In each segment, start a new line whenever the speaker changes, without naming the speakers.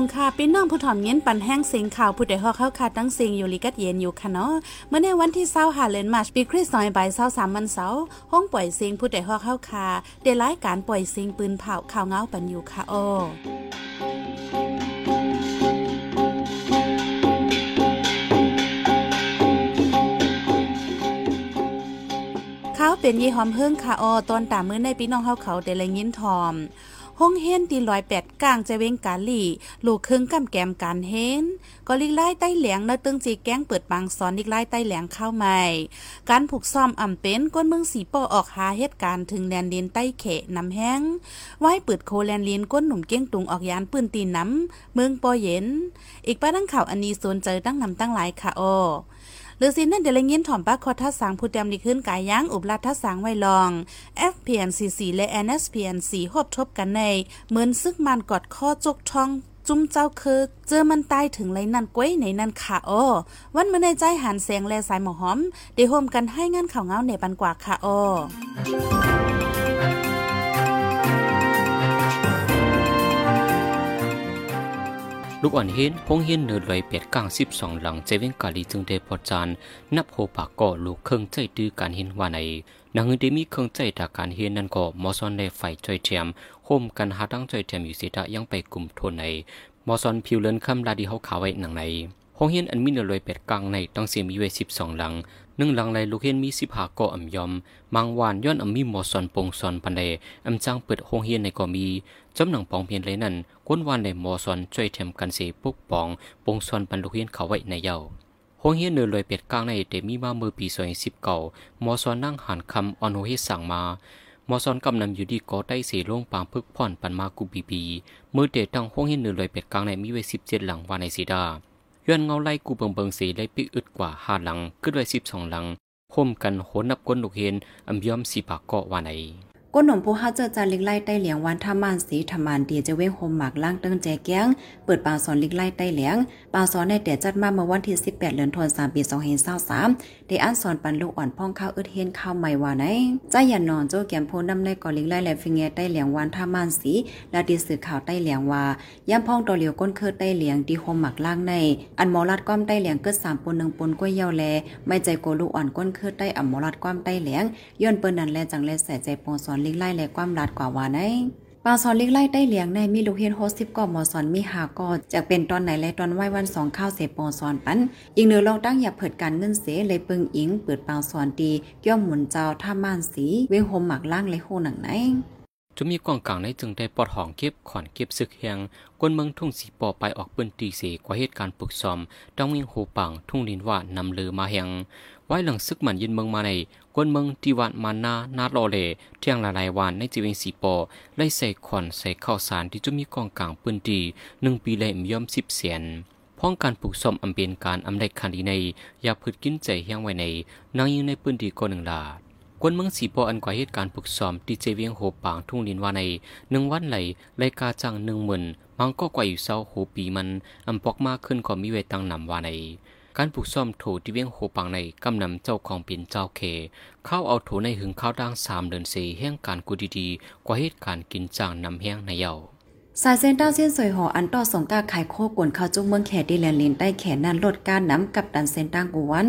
งค่ะพี่น้องผู้ถ่อมเย็นปันแห้งเสียงข่าวผู้ใดฮอกเข้าขาตั้งเสียงอยู่ลิกัดเย็นอยู่ค่ะเนาะเมื่อในวันที่เศร้าหาเลนมาชปีคริสต์ซอยบ่ายเศร้าสามวันเสาร์ห้องปล่อยเสียงผู้ใดฮอกเข้าคาเดรายการปล่อยเสียงปืนเผาข่าวเงาปันอยู่ค่ะโอเขาเป็นยี่หอมเฮิงค่ะออตอนตามมื้อในพี่น้องเฮาเขาเดลยินทอม ห้องเฮนตีลอยแปดกลางจะเวงกาลีลูกครึ่งกำแกมการเฮนก็ลิกไล่ใต้เหลียงนะตึงจีแก้งเปิดบางสอนลิกไล่ใต้เหลียงเข้าใหม่ การผูกซ่อมอ่ำเป็นก้นเมืองสีปอออกหาเหตุการณ์ถึงแดนดินใต้เขนำแห้งไว้เปิดโคแลนลินก้นหนุ่มเก้งตุงออกยานปืนตีน้ำเมืองปอเย็น อีกป้าตั้งข่าวอันนี้สนใจตั้งนำตั้งหลายค่ะโอ หรือสินั่นเดี๋ยวเงี้ยถ่อมป้าคอทัศสังผู้เตรียมดีขึ้นกายยังอุบลทัศสังไว้ลอง FPNCC และ NSPNC หบทบกันใน เหมือนซึกมันกอดข้อจกท้องจุ้มเจ้าคือเจอมันตายถึงไรนั่นก้วยในนั่นค่ะอ้อวันเมื่อในใจหันเสียงแลสายหมอหอมเดี๋ยวโฮมกันให้งานข่าวเงาในปันกว่าค่ะอ้อ
ลูกอ่อนเห็นพงเห็นเนือลอยเปียดกลางสิบสองหลังเจเวงกาลีจึงได้พอจานนับโหปากก่อลูกเครื่องใจดื้อการเห็นว่าในนางเงินได้มีเครื่องใจจากการเห็นนั่นก็มอซอนในไฟจอยเทียมโฮมกันหาตั้งจอยเทียมอยู่สิตะยังไปกลุ่มทนในมอซอนผิวเลินคำลาดีเขาขาวไว้หนังในห้องเฮียนอันมีเนือลอยเป็ดกลางในตั้งเสียมีไว้สิบสองหลัง นึ่งหลังไรลูกเฮียนมีสิบหาก่ออ่ำยอมมังวานย้อนอ่ำมีหมอซอนปงซอนปันเดอ่ำจ้างเปิดห้องเฮียนในก็มีจำหนังปองเพียนเลยนั่นก้นวานในหมอซอนช่วยเทมกันเสีปุกปองปงซอนปันลูกเฮียนเขาไว้ในเยาห้องเฮียนเนือลอยเป็ดกลางในเดมีมาเมื่อปีสองสิบเก่าหมอซอนนั่งหันคำออนโฮเฮสั่งมาหมอซอนกำนำอยู่ดีก็ได้เสียลงปางพึกพ่อนปันมากูบีบี เมื่อเดตั้งห้องเฮียนเนือลอยเป็ดกลางในมีไว้สิบเจ็ดหลังวานในสีดา ย้อนเงาไล่กูเบิงเบิงสีได้ปีอึดกว่าห้าหลังขึ้นไว้สิบสองหลังคมกันโหนับก้นลูกเห็นอัมยอมสีปากเกาะว่าไหน
ก้นหนุ่มผู้ฮัาเจอจาลิกไล่ใต้เหลียงวันท่ามานสีธรรมานเดียจะเว้งโฮมหมากล่างเติ้งแจแก้งเปิดปางสอนลิกไล่ใต้เหลียงปางสอนในแต่จัดมาเมื่อวันที่ 18เดือนธันวาคมปี2523ได้อ่านสอนปันลูกอ่อนพ่องข้าวอึดเฮียนข้าวใหม่ว่าไหนใจยันนอนโจแกมโพนำในก่อลิกไล่และฟิงเงใต้เหลียงวันท่ามานสีและดีสื่อข่าวใต้เหลียงว่าย่ำพ่องตอเหลียวก้นเคิดใต้เหลียงดีโฮมหมักล่างใน อันมอลัดก้อมใต้เหลียงเกิด3ปน1ปนก้วยเยาแลไม่ใจโกลูกอ่อนก้นเคิดใต้อัมมอลัดก้อมใต้เหลียงย้อนเปิ้นนั้นแลจังแลใส่ใจปองสอนลิกไล่และความรัดกว่าว่าไหนปาสอนเล็กไล่ได้เลี้ยงในมีลูกเฮียนโฮสิบก่อมอสอนมีหาก่อจากเป็นตอนไหนและตอนไหว้วันสองข้าวเสปอสอนปันอีกเนื้อลองตั้งอย่าเผิดการเงินเสเลยปึงอิงเปิดปางสอนดีเกี่ยวหมุนเจ้าท่าม่านสีเวงโฮมหมักล่างเลยโหหนังไหน
จะมีกองกลางในจึงได้ปอดห้องเก็บขอนเก็บซึกแหงกวนเมืองทุ่งสีปอไปออกปืนตีเสกว่าเหตุการณ์ปลุกซอมต้องวิ่งโหปังทุ่งลินว่านำเลือมาแหง ไว้หลังซึกมันยินเมืองมาในกวนเมืองที่วันมานานาโลเลเที่ยงละลายวานในจีเวงสีปอไล่ใส่ขอนใส่ข้าวสารที่จะมีกองกลางปืนตีหนึ่งปีเลยย่อมสิบเสียนพ้องการปลูกซ่อมอำเปยนการอำได้คันดีในยาพืชกินใจเฮียงไว้ในนางยิงในปืนตีก็หนึ่งลากวนเมืองสีปออันกว่าเหตุการณ์ปลุกซ้อมดีเจเวียงโหปางทุ่งลินวาในหนึ่งวันไหลรายกาจังหนึ่งหมื่นมังก็กว่าอยู่เศร้าโหปีมันอำปอกมากขึ้นก็มีไว้ตั้งนำวาใน การปลูกซ่อมโถที่เวียงโหปังในกำนำเจ้าของเป็นเจ้าเค เข้าเอาโถในหึงข้าวด่างสามเดือนสีแห่งการกูดีๆ กว่าเหตุการณ์กินจางนำแห้งในเยา
สายเส้นต้าเส้นสวยหออันต่อสงกาขายโคกวนเข้าจุ้งเมืองแขดีแลนลินใต้แขนนันลดการน้ำกับดันเส้นตั้งกูวัน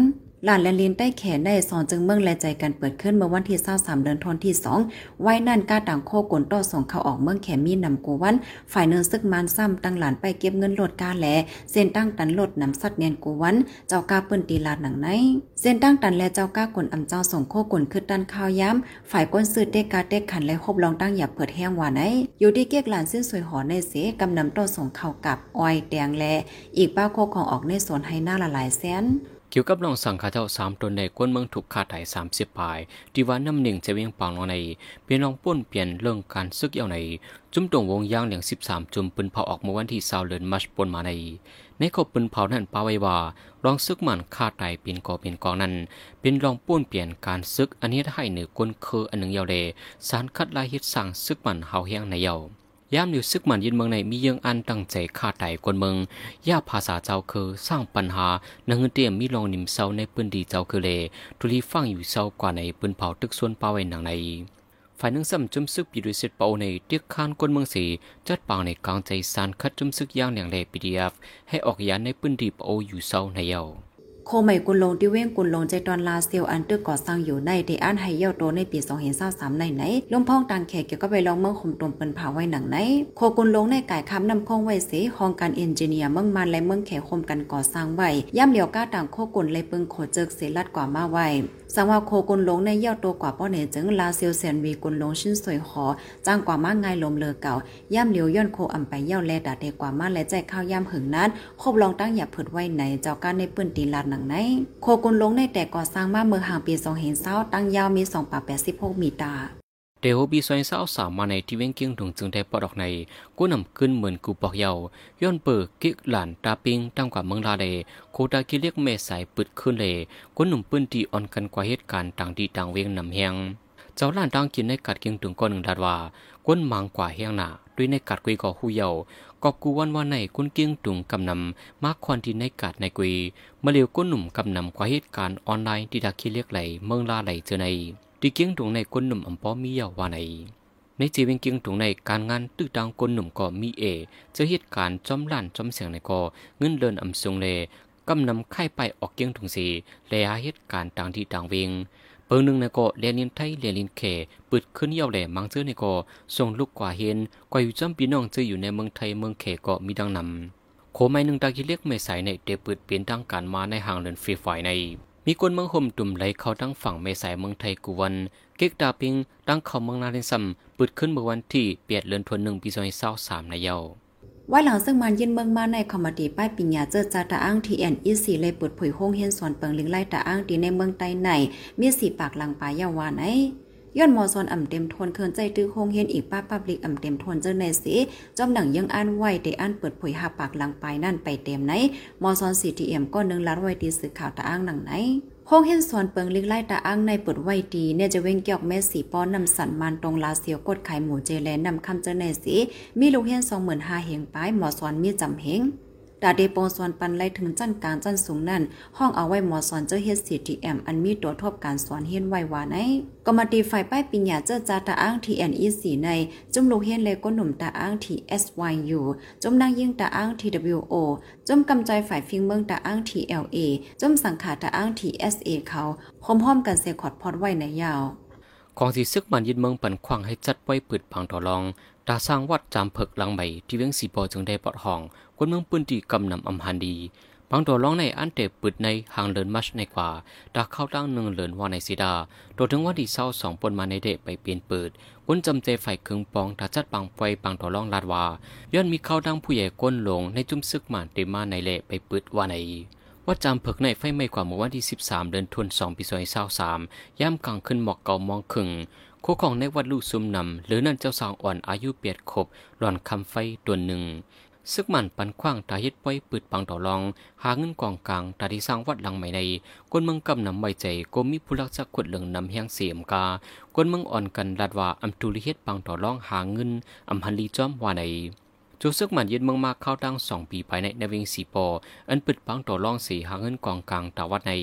หลานและลินใต้แขนได้สอนจึงเมืองแลใจกันเปิดขึ้นเมื่อวันที่23เดือนธันวาคมที่2ไว้นั่นก้าต่างโคกลต่อส่งเข้าออกเมืองแขมีนำกวัน ฝ่ายเนินซึกมานซ้ำตั้งหลานไปเก็บเงินโหลดกาแลเส้นตั้งตันโหลดนำสัตว์เนียนกวัน เจ้ากาเปิ้นตีลาดหนังไหนเส้นตั้งตันและเจ้ากากลอำเจ้าส่งโคกลขึ้นดันข้าวย้ำฝ่ายก้นซื้อเด็กกาเด็กขันและคบลองตั้งอย่าเปิดแห้งว่าไหนอยู่ที่เกียกหลานซึ่งสวยหอในเสกำนำต่อส่งเข้ากับอ้อยแดงแลอีกป้าโคของออกในสวนให้หน้าละหลายแสน
เกี่ยวกับลองสั่งขาเจ้าสามตนในกวนเมืองถูกขาไถ่สามสิบปายที่ว่าน้ำหนึ่งจะเวียงปางลงในเป็นลองป้นเปลี่ยนเรื่องการซึกเยาใน จุ่มตรงวงย่างเหลียงสิบสามจุ่มปืนเผาออกเมื่อวันที่สาวเลือนมัชปนมาใน ในขบปืนเผานั้นปาไว้ว่าลองซึกมันขาไถ่เป็นกอเป็นกองนั้น เป็นลองป้วนเปลี่ยนการซึกอันนี้ให้เหนือกวนเคออันหนึ่งเยาเลสารคัดลายฮิตสั่งซึกมันเฮาเฮียงในเยา ยามอยู่ซึกมันยินเมืองในมียังอันตั้งใจฆ่าไต่กวนเมืองย่าภาษาเจ้าคือสร้างปัญหานังเตียมมีลองนิมเศร้าในปืนดีเจ้าคือเลทุลีฟังอยู่เศร้ากว่าในปืนเผาตึกส่วนป่าไว้หนังในฝ่ายนังซ้ำจุมซึกปีดุสิตเปาในเตียกคานกวนเมืองสีจัดปางในกลางใจสารคัดจุมซึกย่างอย่างแหลปีดีเอฟให้ออกยานในพื้นที่เปาอยู่เศร้าในเยา
โคใหม่กุลลงที่เว้งกุลลงใจตอนลาเซียวอันเตอร์ก่อสร้างอยู่ในเดอันไฮเย่าโตในปี2023ในไหนลมพ้องตังแขกเกี่ยวก็ไปลองเมืองขมตมเปิ้นผาไว้หนังไหนโคกุลลงในก่ายคำนำคงไว้เสห้องการเอนจิเนียร์เมืองมันและเมืองแขกคมกันก่อสร้างไว้ย่ำเหลียวก้าต่างโคกุลเลยเปิงโคเจิกเสลัดกว่ามาไว้ สังว่าโคกุนลงในเย่าตัวกว่าป้อเนจึงลาเซียวเซียนวีกุนลงชิ้นสวยหอจ้างกว่ามาง่ายลมเลอเก่าย่ำเหลียวย่อนโคอำไปเย่าแลดาเดกว่ามาและใจข้าวย่ำหึงนั้นคบลองตั้งอย่าเผิดไว้ไหนเจ้าการในปืนตีลาดหนังไหนโคกุนลงในแต่ก่อสร้างมาเมื่อห่างปีสองเห็นเศร้าตั้งยาวมี2ปา86มีตา
เดวบีซอยเศร้าสามมาในที่เว้งเกียงถงจึงได้ปอดออกในกูนำขึ้นเหมือนกูปอกเยาแปดสิบหลานตาปิงตั้งกมีตา เดโคตากิเรียกเมสายปึดขึ้นเลยกูหนุ่มปืนตีอ่อนกันกว่าเหตุการณ์ต่างดีต่างเวียงนำเฮียงเจ้าล้านตั้งกินในกัดเกียงถึงก้อนหนึ่งดาดว่าก้นมังกว่าเฮียงหนาด้วยในกัดกุยก่อหูเยากอบกูวันวันในกุนเกียงตุงกำนำมากควันที่ในกัดในกุยมาเลียวก้นหนุ่มกำนำกว่าเหตุการณ์ออนไลน์ที่ดักคิเรียกไหลเมืองลาไหลเจอใน ที่เกียงตุงในก้นหนุ่มอำปอมีเยาวาในในจีเวงเกียงตุงในการงานตื้อดังคนหนุ่มก็มีเอ จะเหตุการณ์จอมล้านจอมเสียงในก็เงินเดินอำทรงเลกำนำไข่ไปออกเกียงถุงสีและเหตุการณ์ต่างที่ต่างเวงเปิงหนึ่งในก็เรียนลินไทยเรียนลินเขปิดขึ้นเยาวแหล่มังเจอในก็ส่งลูกกว่าเห็นกว่าอยู่จำปีน้องเจออยู่ในเมืองไทยเมืองเขก็มีดังนำโคไม่หนึ่งตาคิเล็กไม่ใส่ในเดปิดเปลี่ยนทางการมาในห่างเดินฟรีไฟใน มีคนเมืองห่มตุ่มไหลเข้าทั้งฝั่งเมสายเมืองไทยกุวัน เก็กดาปิงตั้งเข้าเมืองนาเรนซัมปิดขึ้นเมื่อวันที่เปียดเลือนทวนหนึ่งปีซอยเศร้าสามในเยา
ว่าหลังซึ่งมันยินเมืองมาในคอมมดีป้ายปิญญาเจอจาตาอ้างทีเอ็นอีสีเลยเปิดเผยห้องเฮียนสอนเปิงลิงไล่ตาอ้างดีในเมืองใต้ในมีสีปากหลังปลายยาวาไอ ย้อนมอซอนอ่ำเต็มทนเคินใจตื้อคงเฮียนอีกป้าปับลิกอ่ำเต็มทนเจอในสีจอมหนังยังอ่านไว้ได้อ่านเปิดเผยหาปากหลังไปนั่นไปเต็มไหนมอซอนสีทีเอ็มก็นึงลัดไว้ตีสื่อข่าวตาอ้างหนังไหนห้องเห็นสอนเปิงลิกไล่ตาอ้างในเปิดไว้ดีเนี่ยจะเว้งเกี่ยวแม่สีป้อนนำสันมันตรงลาเสียวกดไข่หมูเจแลนนำคำเจอในสีมีลูกเห็นสองหมื่นห้าเหงป้ายหมอสอนมีจำเหง ดาเดโปสอนปันไล่ถึงจันการจันสูงนั่น ห้องเอาไว้หมอสอนเจ้าเฮ็ดสีทีแอมอันมีตัวทบการสอนเฮียนไว้ว่าในกรรมตีฝ่ายป้ายปิญญาเจ้าจาตาอ้างทีแอนอีสีใน จุ่มลูกเฮียนเลยก็หนุ่มตาอ้างทีเอสวายยูจุ่มนางยิ่งตาอ้างทีวโอจุ่มกำใจฝ่ายฟิงเมืองตาอ้างทีเอลเอจุ่มสังขาตาอ้างทีเอสเอเขาพร้อมๆกันเซคอดพอดไว้ในยาว
ของที่ซึกมันยึดเมืองปันขวางให้จัดไว้ปืดพังต่อรอง ตาสร้างวัดจามเพิกหลังใหม่ที่เวียงสีปอจึงได้ปลอดห้อง คนเมืองปืนที่กำนำอำหันดีบางตัวร้องในอันเตปืดในหางเลินมัชในกว่าดาเข้าตั้งหนึ่งเลินว่าในสีดาตัวถึงว่าดีเศร้าสองปนมาในเดะไปเปลี่ยนเปิดคนจำใจไฟเครื่งปองตาจัดปังไฟปังตัวร้องลาดว่าย้อนมีเข้าตั้งผู้ใหญ่ก้นลงในจุ่มซึกหมานเตมาในเละไปเปิดว่าในว่าจำเพิกในไฟไม่กว่าเมื่อวันที่ 13 เดือนธันวาคมปี2023ย่ำกลางขึ้นหมอกเก่ามองขึงคู่ของในวัดลูกซุมนำหรือนั่นเจ้าสาวอ่อนอายุเปียดครบหล่อนคำไฟตัวหนึ่ง ซึกมันปันขว้างตาฮิดไว้ปืดปังต่อรอง หาเงินกองกลางตาที่สร้างวัดหลังใหม่ในคนเมืองกำนำใบใจก็มีผู้รักษาขวดเหลืองนำเฮียงเสียมกาคนเมืองอ่อนกันลาดว่าอัมตุลิเฮ็ดปังต่อรองหาเงินอัมฮันลีจอมว่าในจูซึกมันยึดเมืองมาเข้าตั้งสองปีภายในในวิงสีปอ อันปิดปังต่อรองสีหาเงินกองกลางตาวัดใน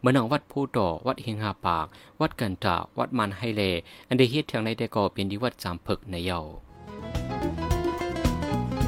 เมืองวัดผู้ต่อวัดเฮงหาปาก วัดกันตาวัดมันไฮเล อันได้เฮ็ดทางในได้ก่อเป็นดีวัดจามเพิกในเยา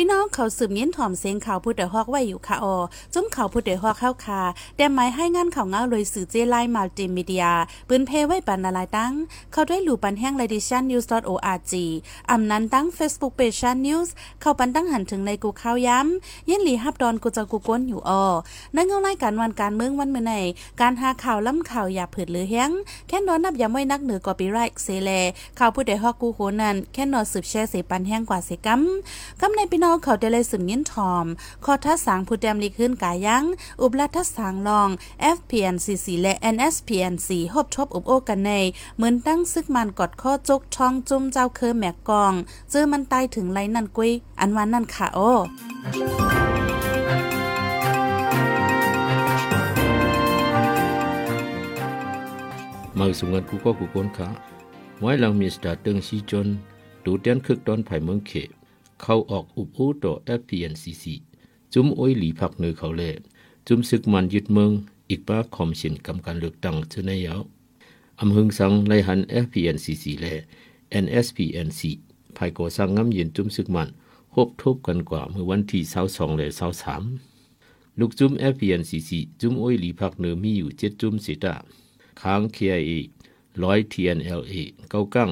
พี่น้องเขาสืบเย็นถ่อมเสียงข่าวผู้เดือฮอกไว้อยู่ค่ะออจุ้มข่าวผู้เดือฮอกเข้าคาแต่หมายให้งานข่าวเงาเลยสื่อเจไลมัลติมีเดียปืนเพไว้ปันนาลายตั้ง เขาด้วยหลู่ปันแห้งเลดิชันนิวส์ .org อำนั้นตั้ง Facebook Page ชันนิวส์เข้าปันตั้งหันถึงในกูข่าวย้ำยินหลีฮับดอนกูจะกูก้นอยู่ออนั่งเงาไล่การวันการเมืองวันเมื่อไหนการหาข่าวล้ำข่าวอย่าผืดหรือแห้งแค่นอนนับย้ำไว้นักเหนือกอปีไรเซเลข่าวผู้เดือฮอกกูโหนั่นแค่นอนสืบแช่เสปันแห้งกว่าเสกัมกำในพี่น้องเขาได้เลยสืบยินทอม คอทัศสางผู้แดมลีขึ้นกายัง อุบลัทัศสางลอง FPNCC และ NSPNC ฮบทบอุบโอกันใน เหมือนตั้งซึกมันกอดข้อจกช่องจุ่มเจ้าเคอแมกกองเจอมันตายถึงไรนั่นกุ้ย อันวันนั่นค่ะโอ้
มาสุงันกูก็กูก้นขาไว้หลังมีสตาร์ตึงซีจนดูเตียนคึกตอนไผ่เมืองเข เข้าออกอุบอูต่อ FPNCC จุ้มอ้ยหลีพักเนือเขาแลจุ้มซึกมันยึดเมือง อีกป้าคอมชินกำการเลือกตั้งเชนยาวอำหึงสังไลหัน FPNCC และ NSPNC ภายก่อสร้างงำเย็นจุ้มซึกมันพบทบกันกว่าเมื่อวันที่22และ23ลูกจุ้ม FPNCC จุ้มอ้ยหลีพักเนือมีอยู่7จุ้มสิตาค้าง KIA ร้อย TNLA เก้ากั้ง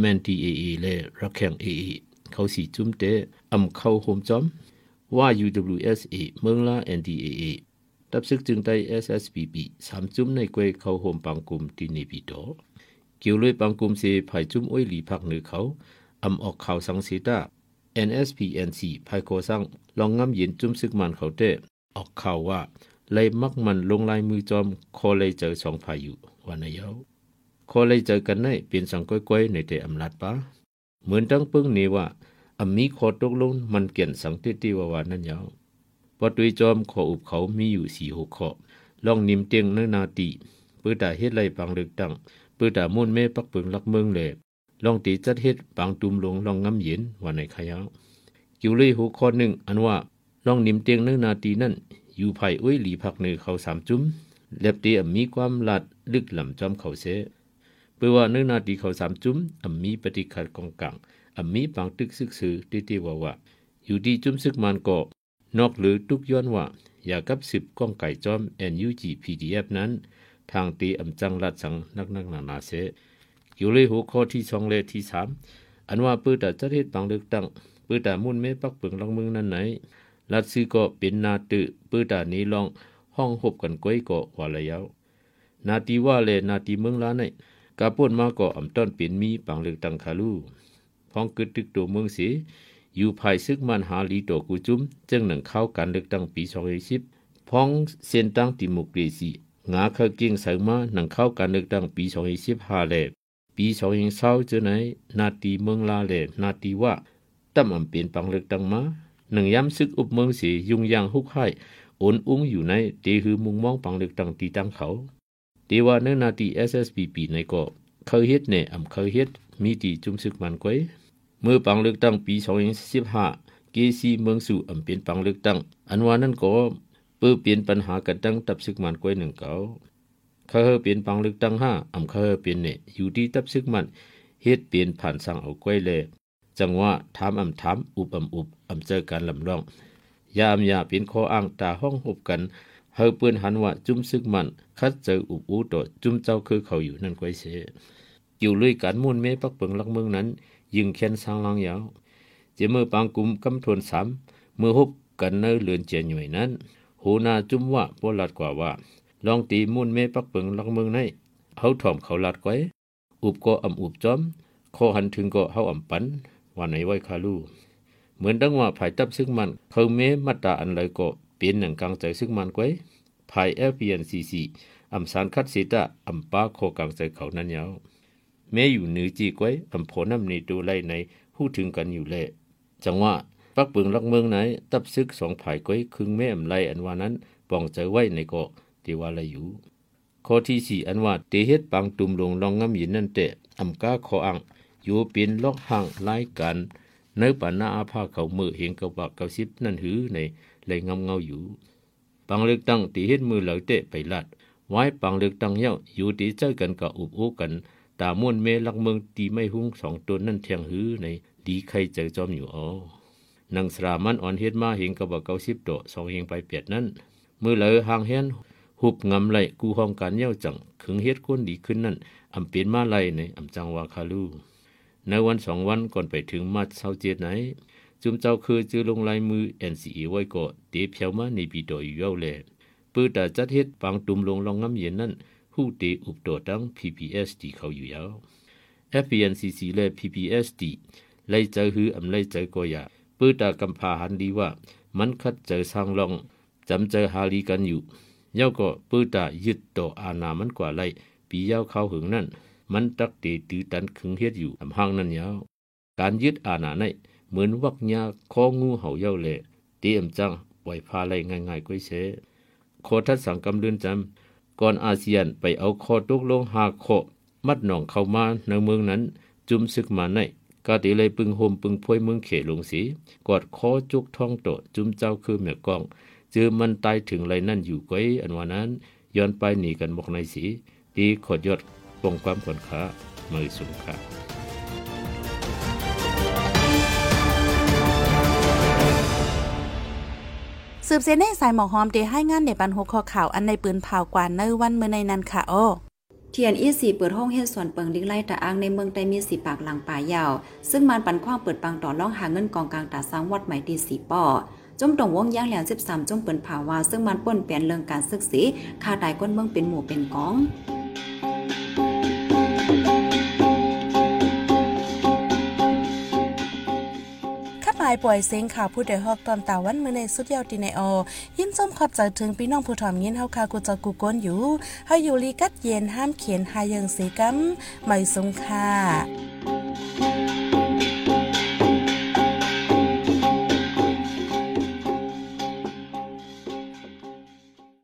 MNTAA และรักแข่ง AA เขาสีจุ้มเตะอำเข้าโฮมจอมว่า UWSA เมืองลา NDAA ตับซึกจึงได้ SSPB สามจุ้มในกวยเขาโฮมปังกุมที่นีปีโตเกี่ยวเลยปังกุมเสภายจุ้มอ้อยหลีพักเหนือเขาอำออกข่าวสังสีตา NSPNC ภายโคสังลองงำเย็นจุ้มซึกมันเขาเตะออกข่าวว่าเลยมักมันลงลายมือจอมคอเลยเจอสองพายุวันนายาวคอเลยเจอกันในเปลี่ยนสังก้อยๆในแต่อำลาดปา เหมือนตั้งปึ้งนี้ว่าอำมีขอตกลงมันเกี่ยนสังเตติวาวานั่นยาวปตุยจอมขออุบเขามีอยู่สี่หกข้อลองนิมเตียงเนนาตีเปิดตาเฮ็ดไรปังเลือกตั้งเปิดตามุ่นแม่ปักปิงลักเมืองเลยลองตีจัดเฮ็ดปังตุมลงลองงำเย็นวันในขยาวกิวเลยหัวข้อหนึ่งอันว่าลองนิมเตียงเนนาตีนั่น อยู่ภายอ้ยหลีพักเนือเขาสามจุ้มเล็บตีมีความลัดลึกหลำจอมเขาเส เพื่อว่าเนื้อนาตีเขาสามจุ้มอมีปฏิขัดกองกังอมีปังตึกซึกสือติติว่าว่าอยู่ดีจุ้มซึกมันก็นอกหรือทุกย้อนว่า อย่ากับสิบก้องไก่จอม NUG PDF นั้น ทางตีอำจังรัดสังนักนักนานาเสอยู่เลยหัวข้อที่สองเลที่สามอันว่าปื้อแต่จะเทศปังเลือกตั้งปื้อแต่มุ่นไม่ปักเปิงลังเมืองนั้นไหนรัดซื้อก็เป็นนาตือปื้อตานี้ลองห้องหบกันก้อยก็ว่าระยาวนาตีว่าเลยนาตีเมืองล้านใน กาป่นมาก็อ่ำต้นเป็นมีปังเลือกตั้งคาลูพ้องกึดตึกตัวเมืองสีอยู่ภายซึกมันหาลีตัวกูจุ้มจึงหนังเข้าการเลือกตั้งปี2010พ้องเส้นตั้งดิโมกรีซีงาเคเก่งใส่มาหนังเข้าการเลือกตั้งปี2015แลปี2020จะไหนนาตีเมืองลาเลนาตีว่าตั้มอ่ำเป็นปังเลือกตั้งมาหนึ่งย้ำซึกอุบเมืองสียุ่งยางฮุกให้โอนอุ้งอยู่ในเตหือมุงมองปังเลือกตั้งตีตั้งเขา เตว่าเนื้อนาตี SSBP ในก็เคยเฮ็ดเนี่ยอำเคยเฮ็ดมีตีจุมซึกมันก้อยเมื่อปังเลือกตั้งปี2015เกซีเมืองสู่อำเป็นปังเลือกตั้ง อันว่านั้นก็เพื่อเปลี่ยนปัญหากันตั้งตับซึกมันก้อยหนึ่งเกาเขาเฮเปลี่ยนปังเลือกตั้งห้าอำเขาเฮเปลี่ยนเนี่ยอยู่ที่ตับซึกมันเฮ็ดเปลี่ยนผ่านสั่งเอาก้อยเลยจังว่าถามอำถามอุบอำอุบอำเจอการลำร้องยามยาเป็นข้ออ้างตาห้องหบกัน เฮาเปิ้นหันว่าจุ้มซึกมันคัดเจออุบอู้ต่อจุ้มเจ้าคือเขาอยู่นั่นไก้อยเสอยู่ลุยการมุ่นเมปักเปิงลักเมืองนั้น ยิงแค้นสร้างลังยาวเจเมื่อปางกุมกำทวนสามเมื่อหบกันเนเลือนเจนอยู่นั้นโหนาจุ้มว่าปลัดกว่าว่า ลองตีมุ่นเมปักเปิงลักเมืองในเฮาถ่อมเขาลัดไก้อุบก็อำอุบจอมขอหันถึงก็เฮาอำปันว่าไหนไว้คาลู เหมือนดังว่าภายตับซึ่งมัน เขาเมมาตาอันไรก็ เปลี่ยนหนังกลางใจซึ่งมันไว้ภาย FPNCC อำสารคัดสีตาอำป้าโคกลางใจเขานั้นยาวแม้อยู่เหนือจีกไว้อำโพน้ำในดูไลในพูดถึงกันอยู่แลจังว่าปักปิงลักเมืองไหน ตับซึกสองภายก้อยคึงแม่อำไลอันว่านั้นป้องใจไว้ในเกาะตีว่าละอยู่ข้อที่สี่อันว่าเตเฮ็ดปังตุ่มลงลองงำยินนั่นแต่อำก้าขออังอยู่เป็นลอกห่างรายกัน ในปัญนาอาภาเขามือเห็นกับว่าเกาสิบนั่นหือใน เลยงำเงาอยู่ ปังเลือกตั้งตีเฮ็ดมือเหลาเตะไปลัดไว้ปังเลือกตั้งเย้าอยู่ตีเจอกันกับอุบอุกัน ตาม่วนเมลักเมืองตีไม่หุ้งสองตัวนั่นเทียงหือในดีใครเจอจอมอยู่อ๋อนางสรามันอ่อนเฮ็ดมาเห็นกับว่าเกาสิบโตสองเฮงไปเปียดนั้นมือเหลอห่างเฮียนหุบงำไหลกูห้องการเย้าจังขึงเฮ็ดก้นดีขึ้นนั่นอำเปลี่ยนมาไหลในอำจังวาคาลูในวันสองวันก่อนไปถึงมาเศร้าเจ็ดไหน จุมเจ้าคือจือลงลายมือ NCE ไว้ก็เตเพียวมาในปีโดยอยู่แลปื้อแต่จัดเฮ็ดปังตุ่มลงลองงำเย็นนั้นหู้เตอุบตัวตั้ง PPSD เขาอยู่ยาว FPNCC และ PPSD ไล่เจอหืออำไล่เจอก็อย่าปื้อแต่กำพาหันดีว่า มันคัดเจอสร้างลองจำเจอหาลีกันอยู่เย้าก็ปื้อแต่ยึดต่ออาณามันกว่าไล่ปียาวเข้าหึงนั่นมันตักเตตือตันขึงเฮ็ดอยู่อำหังนั่นยาวการยึดอาณาใน เหมือนวักยาคองูเห่าเย้าแลเตรียมจังปล่อยพาไลง่ายๆก้อยเสขอทัดสังกำเดือนจำก่อนอาเซียนไปเอาคอตกลงหาขอมัดหนองเข้ามาในเมืองนั้น จุมซึกมาในกาติเลยปึงโฮมปึงพวยเมืองเขลงสีกอดคอจุกท่องโตจุมเจ้าคือแม่กองจือมันตายถึงไรนั่นอยู่ก้อยอันวานั้นย้อนไปหนีกันบอกในสีดีขอดยอดปงความขนขามือสุงค่ะ
สืบเสในสายหมอกหอมเดให้งานในบันหกข้อข่าวอันในปืนเผากว่าในวันเมื่อในนั้นค่ะอ้อ
เทียนอีสีเปิดห้องเฮ็ดส่วนเปิงลิงไล่ตะอ้างในเมืองไต้มีสีปากหลังป่ายาว ซึ่งมันปันคว้างเปิดปังต่อล่องหาเงินกองกลางตาสร้างวัดใหม่ตีสีป่อจมตรงวงย่างแหลม13จมเปินผาวาซึ่งมันป่นเปลี่ยนเรื่องการศึกษีคาตายก้นเมืองเป็นหมู่เป็นกองา
ยป่วยเสียงข่าวผู้ใดฮอกตอนตาวันเมื่อในสุดยาวตีในอยิ้มส้มขอบใจถึงพี่น้องผู้ถ่อมยินเฮาคากูจะกูก้นอยู่เฮาอยู่ลีกัดเย็นห้ามเขียนหายังสีกัมไม่สงค่ะ